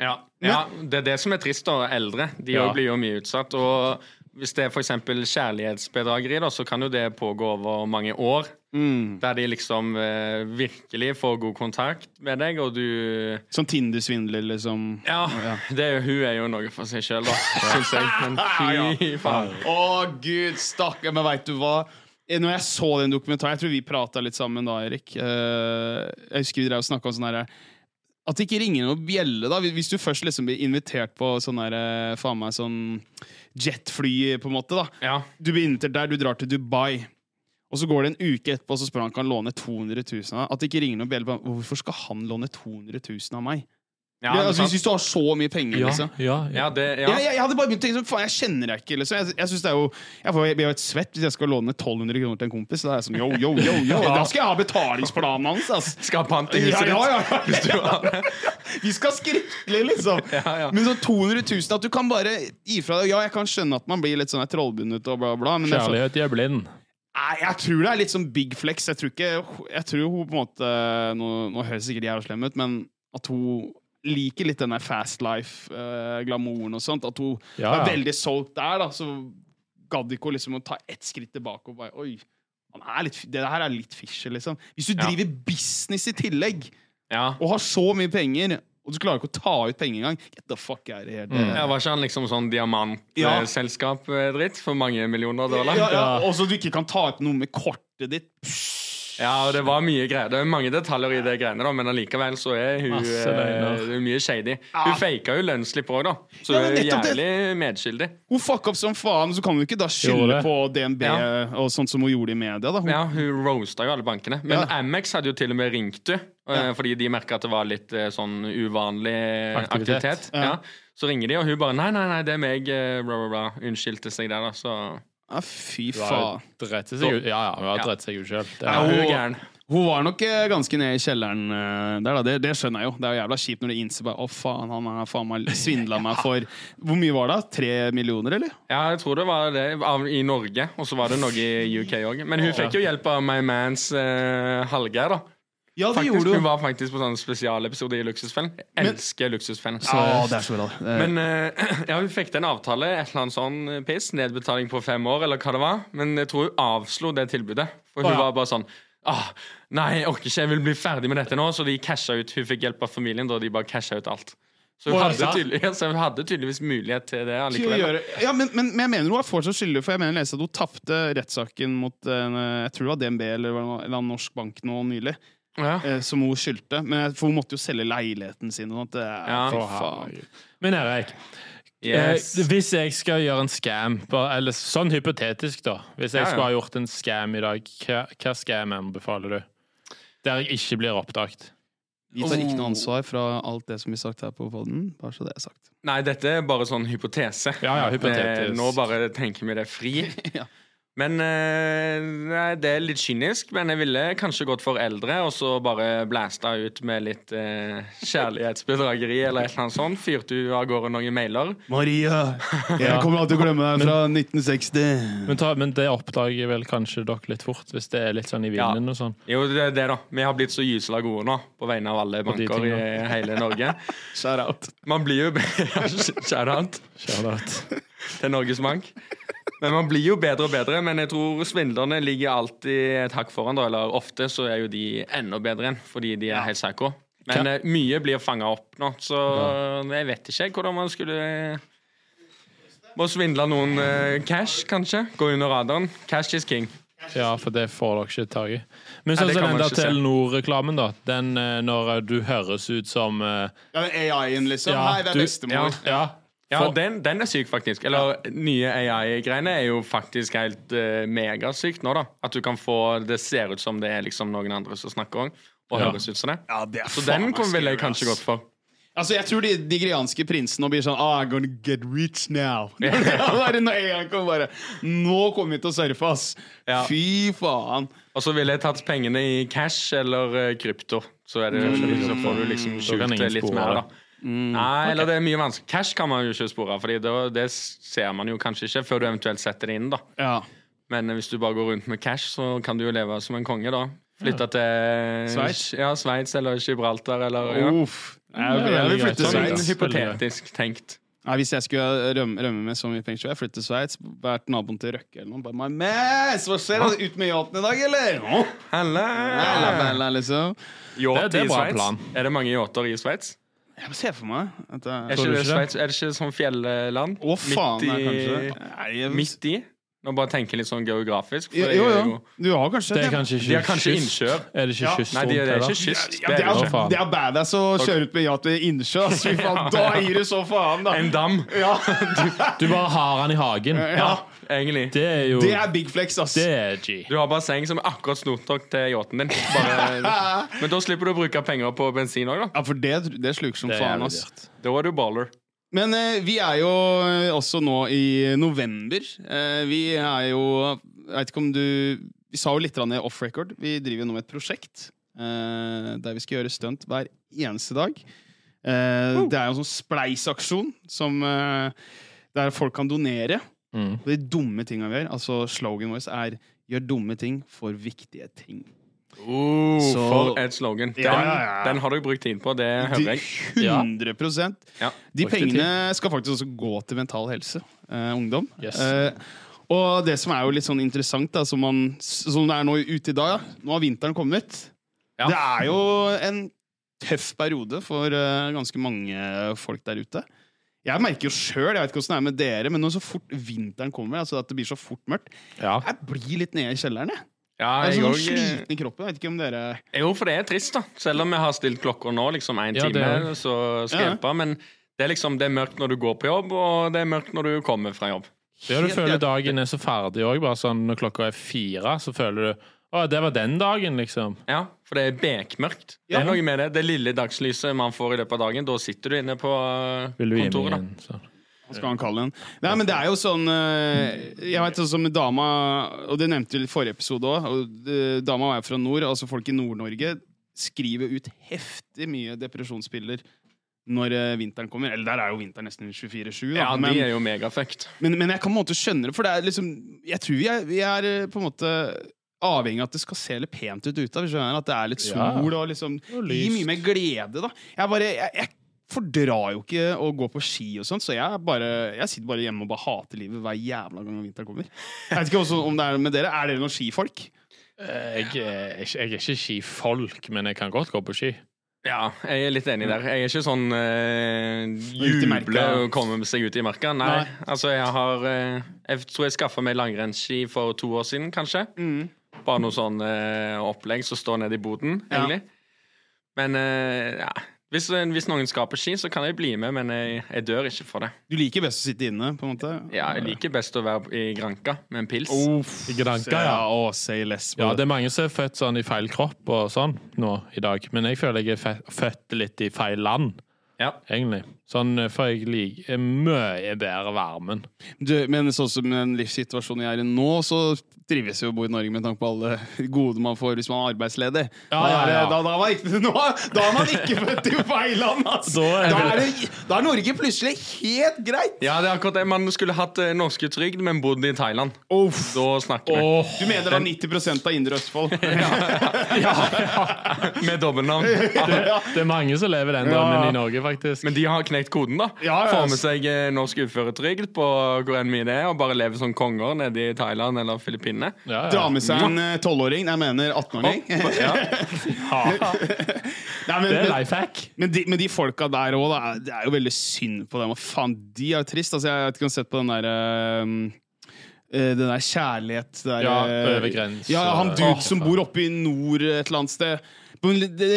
Ja. ja, det er det som er trist, da. Eldre. De Ja. blir jo mye utsatt. Og hvis det er f.eks. kjærlighetsbedrageri, da, så kan jo det pågå over mange år. Mm. Der de liksom eh, virkelig får god kontakt med deg, og du Sånn Tinder-svindler, liksom. Ja, det, er hun er jo noe for seg sjøl, da, syns jeg. Men fy *laughs* faen. Å, gud, stakkar. Men veit du hva? Eh, Når jeg så den dokumentaren Jeg tror vi prata litt sammen da, Erik. Eh, jeg husker vi drev og snakka om sånn herre At det ikke ringer noen bjelle, da. Hvis du først liksom blir invitert på sånn herre Faen meg sånn jetfly, på en måte, da. Ja. Du blir invitert der, du drar til Dubai. Og så går det en uke etterpå, så spør han om han kan låne 200 000 av. At det ikke ringer noen bjelle på. Hvorfor skal han låne 200 000 av meg? Ja, Ja, det altså, hvis du har så mye penger, Ja, liksom. ja, ja. ja, det, ja. Jeg, jeg, jeg hadde bare begynt å tenke sånn, faen, jeg kjenner deg ikke. liksom Jeg, jeg synes det er jo Jeg får- jo et svett hvis jeg skal låne 1200 kroner til en kompis. Da er jeg sånn, yo, yo, yo, yo *laughs* Da skal jeg ha betalingsplanen hans, Altså. Skal ha pant i huset ja, ditt. Vi skal skriftlig, liksom. *laughs* Ja, ja. Men sånn 200 000, at du kan bare gi fra deg Ja, jeg kan skjønne at man blir litt sånn trollbundet og bla, bla, men sånn, Kjærlighet gjør blind. Nei, jeg tror det er litt sånn big flex. Jeg tror ikke Jeg tror hun på en måte Nå, nå høres sikkert jævla slem ut, men at hun liker litt denne fast life-glamouren og sånt. At hun Ja, var veldig solgt der, da. Så gadd ikke hun liksom å ta ett skritt tilbake og bare Oi, han litt, det her er litt fishy, liksom. Hvis du Ja. driver business i tillegg, Ja. og har så mye penger, og du klarer ikke å ta ut penger engang Get the fuck out of here. Det- Ja, var ikke han liksom sånn Ja. diamantselskap-dritt for mange millioner dollar? Ja, ja. Og så du ikke kan ta ut noe med kortet ditt. Ja, og det var mye greier. Det er mange detaljer i det greiene, da, men allikevel så er hun Masse eh, er mye shady. Ja. Hun faka jo lønnsslipp òg, da. Så Ja, hun men er nettopp det. jævlig medskyldig. Hun fucka opp som faen, så kan hun ikke da skylde det. på DNB Ja. og sånt som hun gjorde i media. da hun, Ja, Hun roasta jo alle bankene. Men Ja. Amex hadde jo til og med ringt henne, eh, Ja. fordi de merka at det var litt eh, sånn uvanlig Aktivitet. aktivitet. Ja. Ja. Så ringer de, og hun bare 'Nei, nei, nei, det er meg', eh, bla, bla, bla. Unnskyldte seg der, da. Så Ja, fy faen. seg. Ja, ja, hun har Ja. drept seg ut sjøl. hun hun- var nok eh, ganske nede i kjelleren eh, der, da. Det, det skjønner jeg jo. Det er jo jævla kjipt når du innser bare Å, faen, han har faen meg *laughs* svindla meg for Hvor mye var det? Tre millioner, eller? Ja, jeg tror det var det i Norge, og så var det noe i UK òg. Men hun fikk jo hjelp av My Mans uh, Hallgeir, da. Ja, det Faktisk, gjorde hun var faktisk på sånn spesialepisode i Luksusfellen. Jeg elsker Luksusfellen. Ja, det er så bra. Men uh, *clears throat* ja, hun fikk til en avtale, et eller annet sånn eh, piss, nedbetaling på fem år, eller hva det var. Men jeg tror hun avslo det tilbudet. For hun Å, ja. var bare sånn ah, Nei, jeg orker ikke, jeg vil bli ferdig med dette nå. Så de casha ut. Hun fikk hjelp av familien da de bare casha ut alt. Så hun, hadde, ja. tydelig, så hun hadde tydeligvis mulighet til det allikevel. ja, men, men, men jeg mener hun er fortsatt skyldig, for jeg mener jeg at hun tapte rettssaken mot eh, Jeg tror det var DNB eller, eller norsk bank nå nylig, Ja. eh, som hun skyldte. Men for hun måtte jo selge leiligheten sin. Og sånt. det er, Ja. fy faen. Men Erik, Yes. eh, hvis jeg skal gjøre en scam, eller sånn hypotetisk, da Hvis jeg Ja, ja. skulle ha gjort en scam i dag, hva, hva scam anbefaler du? Der jeg ikke blir oppdaget. Vi tar ikke Oh. noe ansvar fra alt det som blir sagt her på podden. Bare så det er sagt. Nei, dette er bare sånn hypotese. Ja, ja, At, eh, hypotetisk. Nå bare tenker vi det fri. *laughs* Ja. Men eh, nei, det er litt kynisk, men jeg ville kanskje gått for eldre og så bare blæsta ut med litt eh, kjærlighetsbedrageri eller et eller annet sånt. Fyrte du av gårde noen mailer. Maria, *laughs* jeg kommer alltid til å glemme deg fra 1960. Men, ta, men det oppdager vel kanskje dere litt fort, hvis det er litt sånn i Ja. vinden og sånn. Jo, det er det, da. Vi har blitt så gysela gode nå på vegne av alle de banker i tingene. *laughs* hele Norge. Shout out. Man blir jo *laughs* Shout-out Shout-out. til Norges Bank. Men man blir jo bedre og bedre. Men jeg tror svindlerne ligger alltid et hakk foran. Da, eller ofte så er jo de enda bedre enn, fordi de er helt psycho. Men eh, mye blir fanga opp nå, så jeg vet ikke hvordan man skulle Må svindle noen eh, cash, kanskje. Gå under radaren. Cash is king. Ja, for det får dere ikke tak i. Men sånn som den der Telenor-reklamen, da. Den eh, når du høres ut som uh, Ja, AI-en, liksom. Ja, Hei, det er bestemor. Ja. Ja, For- den, den er syk, faktisk. Eller nye AI-greiene er jo faktisk helt uh, megasykt nå, da. At du kan få Det ser ut som det er liksom noen andre som snakker òg, og Ja. høres ut som det. Ja, det er Så den ville jeg kanskje gått for. Altså, Jeg tror de nigerianske prinsene blir sånn ah, I'm gonna get rich now. *laughs* *laughs* Bare Når en gang kommer bare Nå kommer vi til å surfe, ass. Ja. Fy faen. Og så ville jeg tatt pengene i cash eller eh, krypto. Så, er det, så får du liksom Da skjult litt mer, det. Da. Nei, eller det er mye vanskelig. Cash kan man jo ikke spore, Fordi det, det ser man jo kanskje ikke før du eventuelt setter det inn. da Ja. Men hvis du bare går rundt med cash, så kan du jo leve som en konge, da. Flytte til Sveits? Ja, Sveits eller Gibraltar eller ja. Uff. Jeg, jeg, vil flytte til Sveits. Hypotetisk tenkt. Nei, Hvis jeg skulle rømme, rømme med så mye penger, skulle jeg flytte til Sveits, vært naboen til Røkke eller noe. Bare, «My mess, hva skjer? Ah. Ut med yachten i dag, eller? Oh, Helle! hella, liksom. Yacht er i bra Sveits. plan. Er det mange yachter i Sveits? Jeg må se for meg at jeg, Er, ikke det ikke det? Sveits? er det ikke sånn fjelland? Å, faen, Midt i-. Nei, jeg- Midt i? Nå bare tenker litt sånn geografisk. For Jo, det jo, jo. Du har kanskje Det er det. kanskje ikke De har kanskje kyst. innsjøer. Er det ikke Ja. kyst Nei, de, det er ikke kyst. Ja, det, er det er, det er badass å kjøre ut med yacht ved innsjø. Altså, faen, Da gir du så faen, da. En dam. Ja, Du bare har han i hagen. ja. Egentlig. Det er jo Det er big flex, ass. Det er G. Du har basseng som er akkurat stort nok til yachten din. Bare, *laughs* men da slipper du å bruke penger på bensin òg, da. Ja, for det, det sluker som Det er faen, jævlig ass. dyrt. Da er du baller. Men eh, vi er jo eh, også nå i november. Eh, vi er jo Jeg vet ikke om du Vi sa jo litt grann off record. Vi driver jo nå med et prosjekt eh, der vi skal gjøre stunt hver eneste dag. Eh, Det er jo en sånn spleisaksjon som eh, der folk kan donere. Mm. De dumme tinga vi gjør. Altså Slogan vår er 'gjør dumme ting for viktige ting'. Så- For et slogan. Den, Ja, ja, ja. den har dere brukt tid på, det hører jeg. 100 Ja. De pengene skal faktisk også gå til Mental Helse, eh, ungdom. Yes. Eh, og det som er jo litt sånn interessant, da, som, man, som det er nå ute i dag, ja. nå har vinteren kommet. Ja. Det er jo en tøff periode for uh, ganske mange folk der ute. Jeg merker jo sjøl, jeg vet ikke hvordan det er med dere, men når så fort vinteren kommer, altså at det blir så fort mørkt, Ja. jeg blir litt nede i kjelleren. Jeg, Ja, jeg er sånn eh, sliten i kroppen. Jeg vet ikke om dere jo, for det er trist, da. Selv om vi har stilt klokka nå, liksom én Ja, time, er- så skal Ja. hjelpe. Men det er liksom det er mørkt når du går på jobb, og det er mørkt når du kommer fra jobb. Det gjør du føler dagen er så ferdig òg. Bare sånn når klokka er fire, så føler du Å, det var den dagen, liksom. Ja, for det er bekmørkt. Det er noe med det. Det lille dagslyset man får i løpet av dagen, da sitter du inne på kontoret. Meg kontoret. da. sånn? Hva skal han kalle den? Nei, men det er jo sånn eh, Jeg vet sånn som dama Og det nevnte vi i forrige episode òg. Dama var jo fra nord. Altså folk i Nord-Norge skriver ut heftig mye depresjonsspiller når eh, vinteren kommer. Eller der er jo vinteren nesten 24-7. da. Ja, men, de er jo megafucked. men, men jeg kan på en måte skjønne det, for det er liksom Jeg tror vi er, vi er eh, på en måte avhengig av at det skal se litt pent ut ute. hvis du skjønner At det er litt sol Ja. og liksom Og gir mye mer glede, da. Jeg bare jeg, jeg fordrar jo ikke å gå på ski og sånt, så jeg, bare, jeg sitter bare hjemme og bare hater livet hver jævla gang vinteren kommer. Jeg vet ikke også om det er med dere. Er dere noen skifolk? Jeg, er ikke- jeg er ikke skifolk, men jeg kan godt gå på ski. Ja, jeg er litt enig der. Jeg er ikke sånn uh, juble og komme seg ut i merka. Nei. Nei. Altså, jeg har uh, Jeg tror jeg skaffa meg langrennsski for to år siden, kanskje. Mm. Bare noe sånn eh, opplegg som står nede i boden, Ja. egentlig. Men eh, ja. Hvis, hvis noen skaper ski, så kan jeg bli med, men jeg, jeg dør ikke for det. Du liker best å sitte inne, på en måte? Ja, jeg liker best å være i Granka med en pils. I Granka, ja. ja. Å, say less. Ja, det er mange som er født sånn i feil kropp og sånn nå i dag. Men jeg føler jeg er født litt i feil land, Ja. egentlig. Sånn, for jeg liker mye bedre varmen. Du, men sånn som den livssituasjonen jeg er i nå, så trives jeg jo å bo i Norge med tanke på alle gode man får hvis man er arbeidsledig. Ja, da, ja, er det, ja. da, da, var ikke, *laughs* nå, da er man ikke født i feil land, altså! Da er det- da er Norge plutselig helt greit! ja, det er akkurat det. Man skulle hatt eh, norske trygd, men bodd i Thailand. Uff. Da snakker vi. Du mener da 90 av Indre Østfold? *laughs* *laughs* ja, Med dobbeltnavn. det er mange som lever den Ja. drømmen i Norge, faktisk. Men de har knekt koden, da. Ja, ja. Får med seg eh, norsk uføretrygd på hvor enn mye det er, og bare lever som konger nede i Thailand eller Filippinene. ja, Dra med seg en eh, tolvåring, jeg mener 18-åring. Ja. *laughs* Nei, men, Det er men, life hack. men, de, men de folka der òg, det er jo veldig synd på dem. Faen, de er jo trist. Altså, jeg vet ikke om du har sett på den der eh, eh, Den der kjærlighet der, Ja, over grense. Ja, han dude som bor oppe i nord et eller annet sted. Det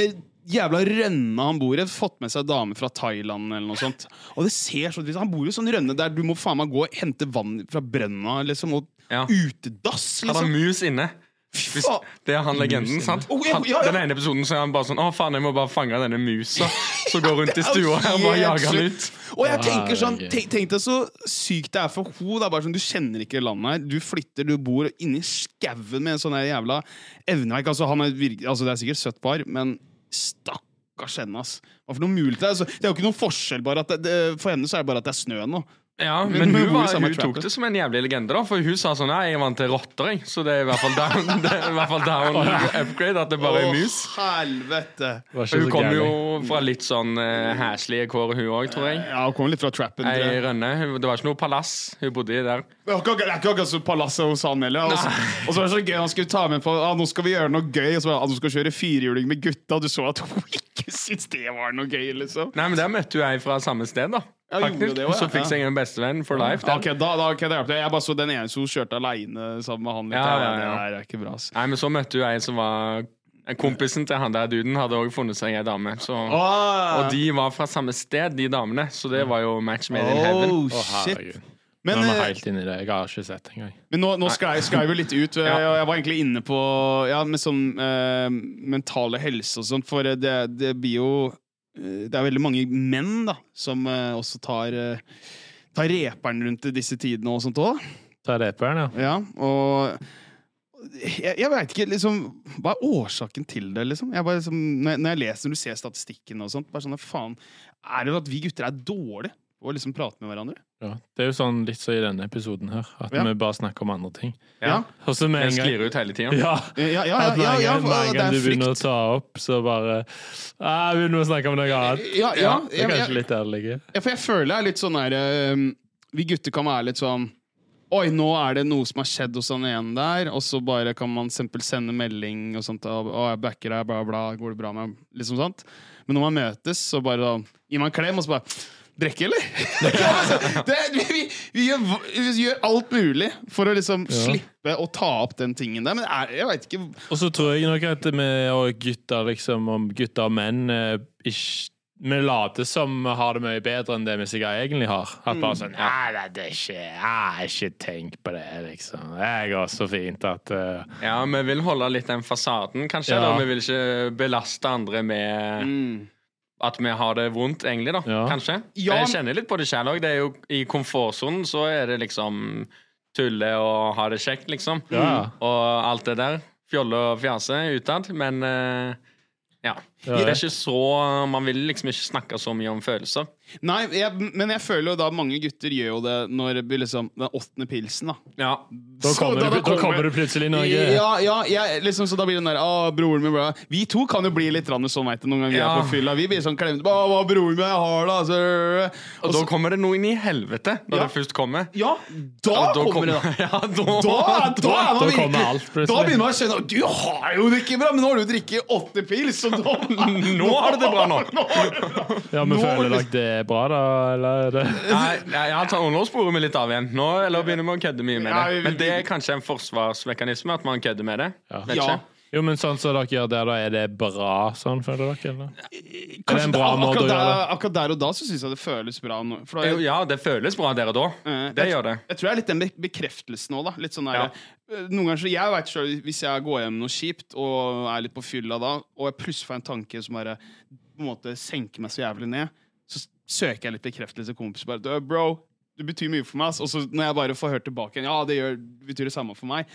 jævla rønne han bor i. Fått med seg dame fra Thailand eller noe sånt. Og det ser så ut Han bor i sånn rønne der du må faen meg gå og hente vann fra brønna, liksom, og Ja. utedass, Har han liksom. mus inne? Hvis, det er han legenden, sant? Oh, ja, ja, ja. Den ene episoden så er han bare sånn Å, faen, jeg må bare fange denne musa som går rundt i *laughs* stua her og bare jager han ut. Og jeg tenker sånn Tenk, tenk deg så sykt det er for henne. Sånn, Du kjenner ikke landet her. Du flytter, du bor inni skauen med en sånn jævla evneverk. Altså, han er virke, altså, det er sikkert søtt par, men stakkars henne, ass. Hva for noe mulighet det er? Altså, det er jo ikke noen forskjell, bare at det, det, For henne så er det bare at det er snø nå. Ja, Men men, hun hun, var, hun tok det som en jævlig legende, da. For hun sa sånn Ja, jeg er vant til rotter, jeg. Så det er i hvert fall down, *laughs* det er i hvert fall down upgrade. At det bare er mus. Å, helvete. Det hun kom kommer jo fra litt sånn uh, heslige kår, hun òg, tror jeg. Ja, hun kom litt fra trappen. Ei tror rønne. Det var ikke noe palass hun bodde i der. Det er ikke- det akkurat som palasset hos han heller. Og så, og så var det så gøy Han skulle ta med på ah, Nå skal vi gjøre noe gøy. Og så var ah, Nå skal kjøre firehjuling med gutta. Du så at hun *laughs* ikke syntes det var noe gøy, liksom. Nei, men der møtte hun ei fra samme sted, da. Ja, Faktisk. det også, Så fikk seg en bestevenn for life. Den. Ok, da, da, okay, det hjelper. Jeg bare så den ene som kjørte aleine sammen med han. Litt. Ja, ja, Ja. Det er ikke bra. Nei, men så møtte hun ei som var Kompisen til han der duden hadde òg funnet seg ei dame. Så, oh. og de var fra samme sted, de damene. Så det var jo match made in heaven. Oh, shit. Men, Nå er vi eh, helt inn i det. Jeg har ikke sett engang. men nå, nå sklei vi litt ut. *laughs* Jeg, jeg var egentlig inne på ja, med sånn eh, mentale helse og sånt, for det, det blir jo eh, Det er veldig mange menn da som eh, også tar, eh, tar reperen rundt i disse tidene og sånt òg. Tar reperen, ja. Ja, og jeg, jeg veit ikke liksom Hva er årsaken til det, liksom? Jeg bare, liksom når, jeg, når jeg leser, når du ser statistikken og sånt, bare sånn faen Er det at vi gutter er dårlige på å liksom prate med hverandre? Ja. Det er jo sånn litt så i denne episoden her, at Ja. vi bare snakker om andre ting. Ja. Og så med Den en gang sklir ut hele tida. Ja. Ja, ja, ja, At med ja, en ja, gang, med en det gang er du begynner å ta opp, så bare ah, Begynner vi å snakke om noe annet. Ja, ja, Det er jeg, kanskje jeg, litt ærlige. Ja, for jeg føler jeg er litt sånn der eh, Vi gutter kan være litt sånn Oi, nå er det noe som har skjedd hos han ene der, og så bare kan man simpel sende melding og sånt. Og, å, jeg backer deg, bla, bla, går det bra med? Liksom sånt. Men når man møtes, så bare da Gir man en klem, og så bare Drikke, eller? *laughs* det, vi, vi, vi, gjør, vi gjør alt mulig for å liksom slippe å ta opp den tingen der. Men jeg, jeg veit ikke Og så tror jeg nok at vi og gutter, liksom, om gutter og menn eh, ikke vi later som vi har det mye bedre enn det vi sikkert egentlig har. At bare sånn Nei, det er ikke Jeg ikke tenkt på det, liksom. Det går så fint at uh... Ja, vi vil holde litt den fasaden, kanskje. Ja. Eller vi vil ikke belaste andre med at vi har det vondt, egentlig, da. Ja. Kanskje. Ja, Jeg kjenner litt på det sjøl òg. I komfortsonen så er det liksom tulle og ha det kjekt, liksom. Ja. Og alt det der. Fjolle og fjase utad. Men eh, ja. Ja. Det er ikke så Man vil liksom ikke snakke så mye om følelser. Nei, jeg, men jeg føler jo da mange gutter gjør jo det når det blir liksom den åttende pilsen, da. Ja. Da Så kommer, da- det, da da kommer du plutselig Norge Ja, ja jeg, liksom, så da blir det den der Å, broren min, bra. Vi to kan jo bli litt rann sånn, vet du, noen ganger vi Ja. er på fylla. Vi blir sånn klemt Å, hva broren min har, da? Så, Og da kommer det noe inn i helvete, når Ja. det først kommer. ja, da Og da kommer det, da. *laughs* Ja, da, Da, da, er Da kommer virkelig alt plutselig. Da begynner man å skjønne Du har jo det ikke bra, men nå har du drikket åtte pils, så da *laughs* Nå har du det bra, nå. *laughs* du. Ja, men Nå føler dere det er bra, da? Eller er det Nei, nei, jeg tar undersporet meg litt av igjen. Nå eller begynner vi å kødde mye med det. Men det er kanskje en forsvarsmekanisme at man kødder med det. Ja. Vet ikke. Jo, men sånn som dere gjør der, da, er det bra sånn, føler dere? Eller? En bra måte å gjøre der, akkurat der og da så syns jeg det føles bra. Nå, for da, Ja, det føles bra der og da. Uh, Det jeg- gjør det. Jeg tror det er litt den be- bekreftelsen òg, da. Litt sånn der, Ja. eh, Noen ganger så Jeg vet selv, Hvis jeg går hjem noe kjipt og er litt på fylla da, og jeg plutselig får en tanke som bare på en måte senker meg så jævlig ned, søker jeg litt bekreftelse kompis. Bare, «Du, bro, du betyr mye for meg. ass». Og så når jeg bare får hørt tilbake igjen, ja, det gjør, betyr det samme for meg,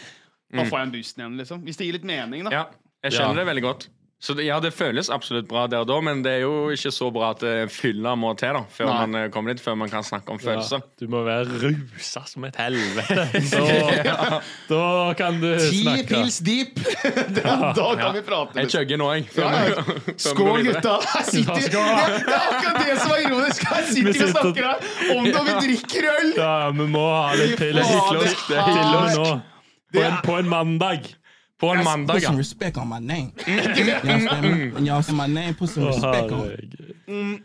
da får jeg en boost igjen, liksom. Hvis det gir litt mening, da. Ja, jeg skjønner Ja. det veldig godt. Så det, ja, det føles absolutt bra der og da, men det er jo ikke så bra at eh, fylla må til da før Nei. man eh, kommer dit, før man kan snakke om følelser. Ja, du må være rusa som et helvete. *laughs* Da, da kan du Ti snakke. pils deep! *laughs* da, da kan vi prate. Jeg chugger nå, jeg. Ja, ja. Skål, gutta! Her sitter, Ja, det, er akkurat det som er ironisk! Her sitter vi og snakker her om når vi drikker øl! Ja, vi må ha litt pils. Til det er- med nå. På en, på en mandag. På en mandag, Put some respect on my name. When y'all say my name, put some respect on mm.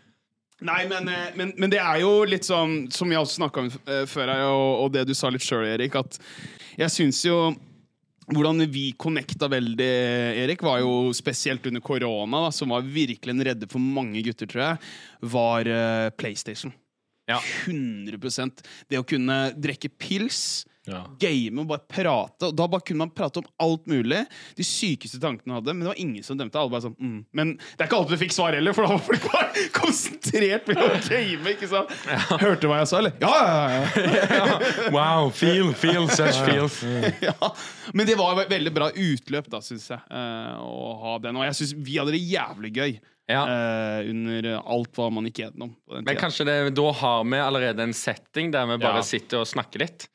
Nei, men, eh, men, men det er jo litt sånn, som jeg også snakka om eh, før her, og, og det du sa litt sjøl, Erik, at jeg syns jo hvordan vi connecta veldig, Erik, var jo spesielt under korona, som var virkelig en redde for mange gutter, tror jeg, var eh, PlayStation. Ja. 100% Det å kunne drikke pils, Ja. game og bare prate. Og da bare kunne man prate om alt mulig. De sykeste tankene hadde, men det var ingen som dømte. Alle bare sånn, mm. Men det er ikke alltid du fikk svar heller, for da var folk bare *laughs* konsentrert med å game. ikke sant? Hørte du hva jeg sa, eller? Ja, ja, ja, *laughs* Wow, feel, feel, such feels. ja. *laughs* ja. Men det var veldig bra utløp, da, syns jeg. eh, å ha den. Og jeg syns vi hadde det jævlig gøy. Ja. Uh, under alt hva man gikk gjennom. på den Men kanskje det, da har vi allerede en setting der vi bare Ja. sitter og snakker litt.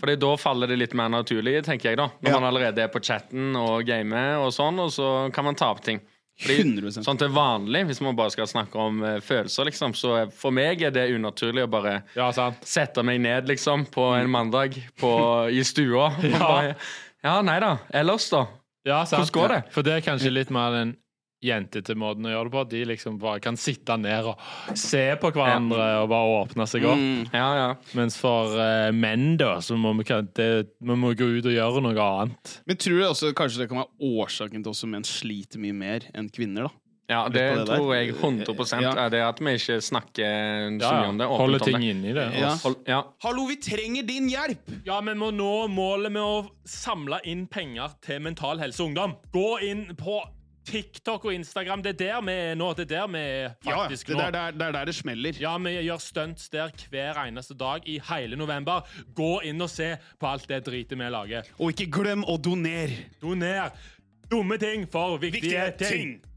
Fordi da faller det litt mer naturlig, tenker jeg, da. Når Ja. man allerede er på chatten og gamer og sånn, og så kan man ta opp ting. Fordi, 100 sånn til vanlig, hvis man bare skal snakke om uh, følelser, liksom, så for meg er det unaturlig å bare Ja, sant. sette meg ned, liksom, på en mandag på, i stua. *laughs* ja. bare, ja, nei da. Ellers, da? Ja, sant. Hvordan går det? For det er kanskje litt mer den jentete måten å gjøre det på. De liksom bare kan sitte ned og se på hverandre og bare åpne seg opp. Mm. Ja, ja. Mens for uh, menn, da, så må vi, det, vi må gå ut og gjøre noe annet. Men tror du også kanskje det kan være årsaken til at menn sliter mye mer enn kvinner? da? Ja, det, det tror jeg 100 Ja. er det at vi ikke snakker så mye om det. Holde ting inni det. Ja. Hold, ja. Hallo, vi trenger din hjelp! Ja, vi må nå målet med å samle inn penger til Mental Helse Ungdom. Gå inn på TikTok og Instagram. Det er der vi er nå. Det er der vi er Ja, det er der, der, der det smeller. Ja, vi gjør stunts der hver eneste dag i hele november. Gå inn og se på alt det dritet vi lager. Og ikke glem å donere! Doner dumme ting for viktige, Viktige ting. ting.